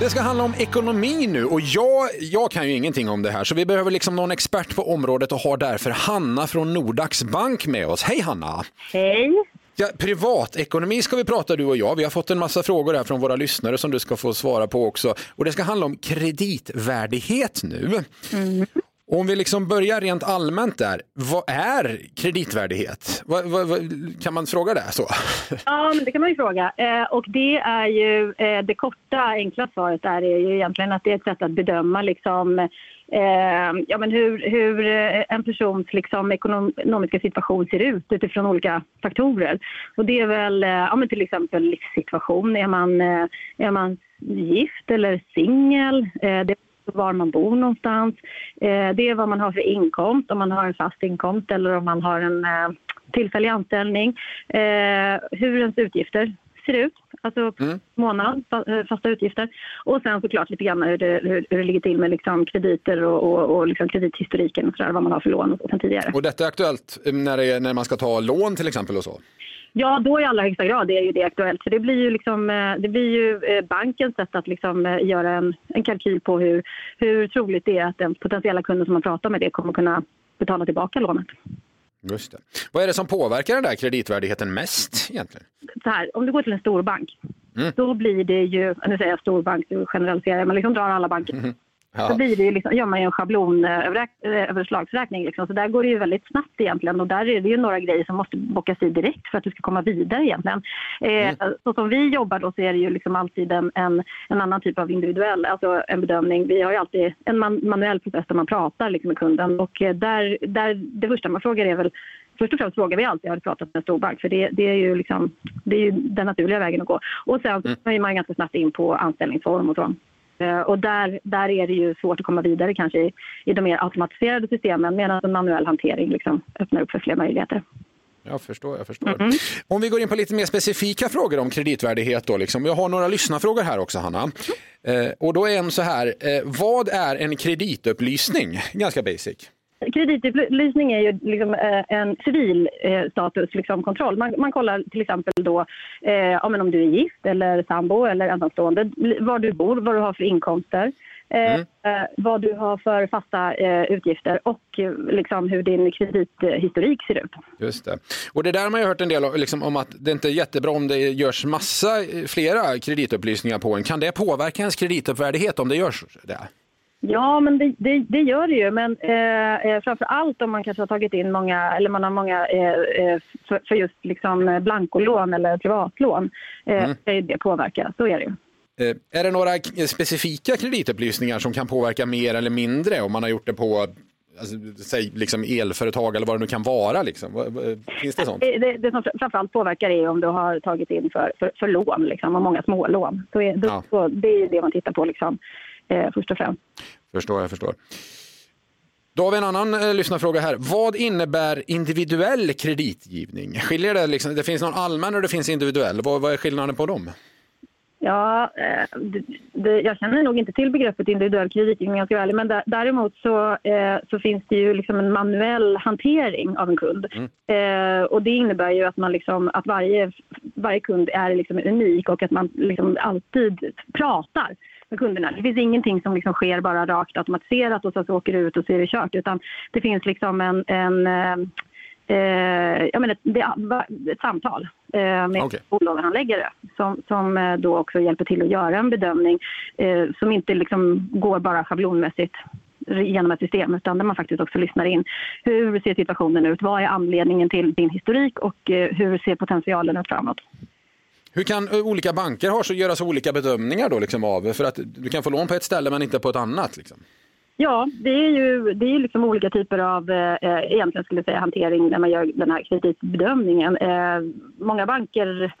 Det ska handla om ekonomi nu och jag, jag kan ju ingenting om det här så vi behöver liksom någon expert på området och har därför Hanna från Nordax Bank med oss. Hej Hanna! Hej. Ja, privatekonomi ska vi prata du och jag. Vi har fått en massa frågor här från våra lyssnare som du ska få svara på också. Och det ska handla om kreditvärdighet nu. Och om vi liksom börjar rent allmänt där, vad är kreditvärdighet? Vad, vad, vad, kan man fråga det så? Ja, men det kan man ju fråga. Eh, och det är ju eh, det korta, enkla svaret där är ju egentligen att det är ett sätt att bedöma liksom eh, ja, men hur, hur eh, en persons liksom, ekonomiska situation ser ut utifrån olika faktorer. Och det är väl eh, ja, men till exempel livssituation. Är man, eh, är man gift eller singel? Eh, det var man bor någonstans. Eh, det är vad man har för inkomst, om man har en fast inkomst eller om man har en eh, tillfällig anställning. Eh, hur ens utgifter ser ut, alltså månad, fa- eh, fasta utgifter. Och sen såklart lite grann hur det, hur, hur det ligger till med liksom krediter och, och, och liksom kredithistoriken och sådär, vad man har för lån och sen tidigare. Och detta är aktuellt när, är, när man ska ta lån till exempel och så? Ja, då i allra högsta grad är ju det aktuellt. För det blir ju, liksom, eh, det blir ju eh, bankens sätt att liksom eh, göra en, en kalkyl på hur, hur troligt det är att den potentiella kunden som man pratar med det kommer kunna betala tillbaka lånet. Just det. Vad är det som påverkar den där kreditvärdigheten mest egentligen? Så här, om du går till en stor bank, då blir det ju, nu säger jag stor bank, du generaliserar, man liksom drar alla banker. Ja. Då blir det ju liksom, gör man ju en schablonöverslagsräkning. Liksom. Så där går det ju väldigt snabbt egentligen. Och där är det ju några grejer som måste bockas i direkt för att du ska komma vidare egentligen. Eh, Så som vi jobbar då så är det ju liksom alltid en, en, en annan typ av individuell, alltså en bedömning. Vi har ju alltid en man, manuell process där man pratar liksom med kunden. Och eh, där, där, det första man frågar är väl Först och främst frågar vi alltid, har du pratat med en storbank? För det, det, är ju liksom, det är ju den naturliga vägen att gå. Och sen så kommer man ganska snabbt in på anställningsform och så. Eh, Och där, där är det ju svårt att komma vidare kanske i, i de mer automatiserade systemen medan en manuell hantering liksom öppnar upp för fler möjligheter. Jag förstår, jag förstår. Om vi går in på lite mer specifika frågor om kreditvärdighet då. Liksom. Jag har några lyssnarfrågor här också, Hanna. Eh, och då är en så här, eh, vad är en kreditupplysning? Ganska basic. Kreditupplysning är ju liksom, eh, en civil eh, status, liksom, kontroll. Man, man kollar till exempel då, eh, ja, om du är gift eller sambo eller ensamstående, var du bor, vad du har för inkomster. Eh, eh, vad du har för fasta utgifter och liksom, hur din kredithistorik ser ut. Just det. Och det där har man ju hört en del om, liksom, om att det inte är jättebra om det görs massa, flera kreditupplysningar på en. Kan det påverka ens kreditupvärdighet om det görs det? Ja, men det, det, det gör det ju. Men eh, eh, framför allt om man kanske har tagit in många, eller man har många eh, eh, för, för just liksom eh, blankolån eller privatlån, eh, ska ju det påverka. Så är det ju. Eh, är det några specifika kreditupplysningar som kan påverka mer eller mindre om man har gjort det på alltså, säg, liksom elföretag eller vad det nu kan vara? Liksom? Finns det sånt? Det, det, som fr- framför allt påverkar är om du har tagit in för, för, för lån liksom, och många smålån. Så är, då, Ja. så det är det man tittar på liksom, eh, först och främst. Förstår, jag förstår. Då har vi en annan eh, lyssnarfråga här. Vad innebär individuell kreditgivning? Skiljer det liksom, det finns någon allmän och det finns individuell. Vad, vad är skillnaden på dem? Ja, eh, det, det, jag känner nog inte till begreppet individuell kreditgivning jag ska vara ärlig, men dä- däremot så, eh, så finns det ju liksom en manuell hantering av en kund. Eh, och det innebär ju att, man liksom, att varje, varje kund är liksom unik och att man liksom alltid pratar med kunderna. Det finns ingenting som liksom sker bara rakt automatiserat och så, så åker det ut och så är det kört, utan det finns liksom en, en eh, eh, jag menar, ett, ett samtal eh, med Okej. bolånehandläggare som, som eh, då också hjälper till att göra en bedömning eh, som inte liksom går bara schablonmässigt genom ett system utan där man faktiskt också lyssnar in. Hur ser situationen ut? Vad är anledningen till din historik och eh, hur ser potentialen ut framåt? Hur kan eh, olika banker ha så, göra så olika bedömningar då liksom av? För att du kan få lån på ett ställe men inte på ett annat. Liksom. Ja, det är ju, det är liksom olika typer av eh, eh, egentligen skulle jag säga, hantering när man gör den här kreditbedömningen. Eh, många banker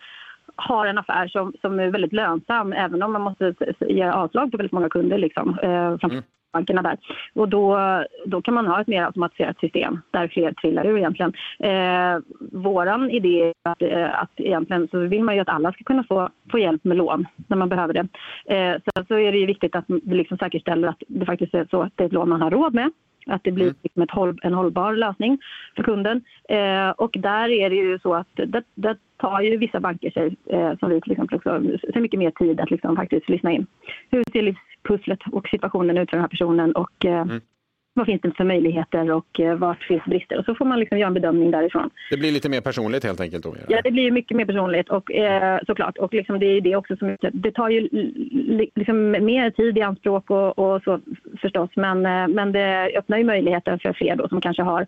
har en affär som, som är väldigt lönsam även om man måste ge avslag på väldigt många kunder. Liksom, eh, framför bankerna där. Och då, då kan man ha ett mer automatiserat system där fler trillar ur egentligen. Eh, våran idé är att, eh, att egentligen så vill man ju att alla ska kunna få, få hjälp med lån när man behöver det. Eh, så, så är det ju viktigt att vi liksom säkerställer att det faktiskt är så att det är ett lån man har råd med. Att det blir liksom ett håll, en hållbar lösning för kunden. Eh, och där är det ju så att det, det tar ju vissa banker sig, eh, som vi till exempel också, så mycket mer tid att liksom faktiskt lyssna in. Hur ser livspusslet och situationen ut för den här personen och eh, vad finns det för möjligheter och eh, vart finns brister? Och så får man liksom göra en bedömning därifrån. Det blir lite mer personligt helt enkelt då? Ja, det blir mycket mer personligt och eh, såklart. Och liksom det är det också som det tar ju li- liksom mer tid i anspråk och, och så förstås. Men, eh, men det öppnar ju möjligheten för fler då som kanske har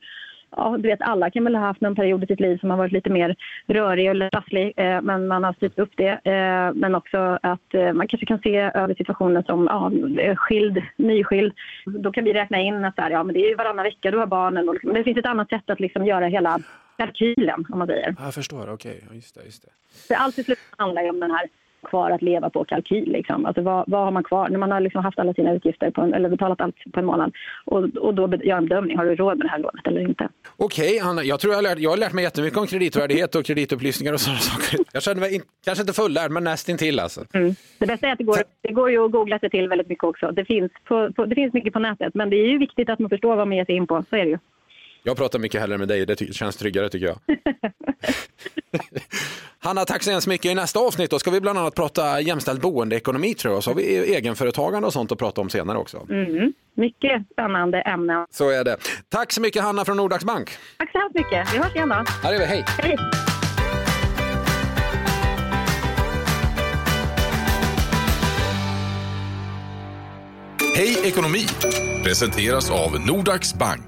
Ja, du vet, alla kan väl ha haft någon period i sitt liv som har varit lite mer rörig eller trasslig, eh, men man har styrt upp det. Eh, men också att eh, man kanske kan se över situationen som ja, skild, nyskild. Då kan vi räkna in att här, ja, men det är varannan vecka du har barnen. Och liksom, det finns ett annat sätt att liksom göra hela kalkylen, om man säger. Jag förstår, okej. Ja, Just det, just det. Allt i slutet handlar ju om den här kvar att leva på kalkyl. Liksom. Alltså vad, vad har man kvar? När man har liksom haft alla sina utgifter på en, eller betalat allt på en månad och, och då göra en bedömning. Har du råd med det här lånet eller inte? Okej, Hanna, jag tror jag har, lärt, jag har lärt mig jättemycket om kreditvärdighet och kreditupplysningar och sådana saker. Jag känner mig in, kanske inte fullärd, men nästintill alltså. Mm. Det bästa är att det går, det går ju att googla sig till väldigt mycket också. Det finns, på, på, det finns mycket på nätet, men det är ju viktigt att man förstår vad man ger sig in på. Så är det ju. Jag pratar mycket hellre med dig, det känns tryggare tycker jag. Hanna, tack så hemskt mycket. I nästa avsnitt då ska vi bland annat prata jämställd boendeekonomi tror jag. Så har vi egenföretagande och sånt att prata om senare också. Mm. Mycket spännande ämnen. Så är det. Tack så mycket Hanna från Nordax Bank. Tack så hemskt mycket. Vi hörs igen då. Här är vi, hej. Hej! Hej ekonomi presenteras av Nordax Bank.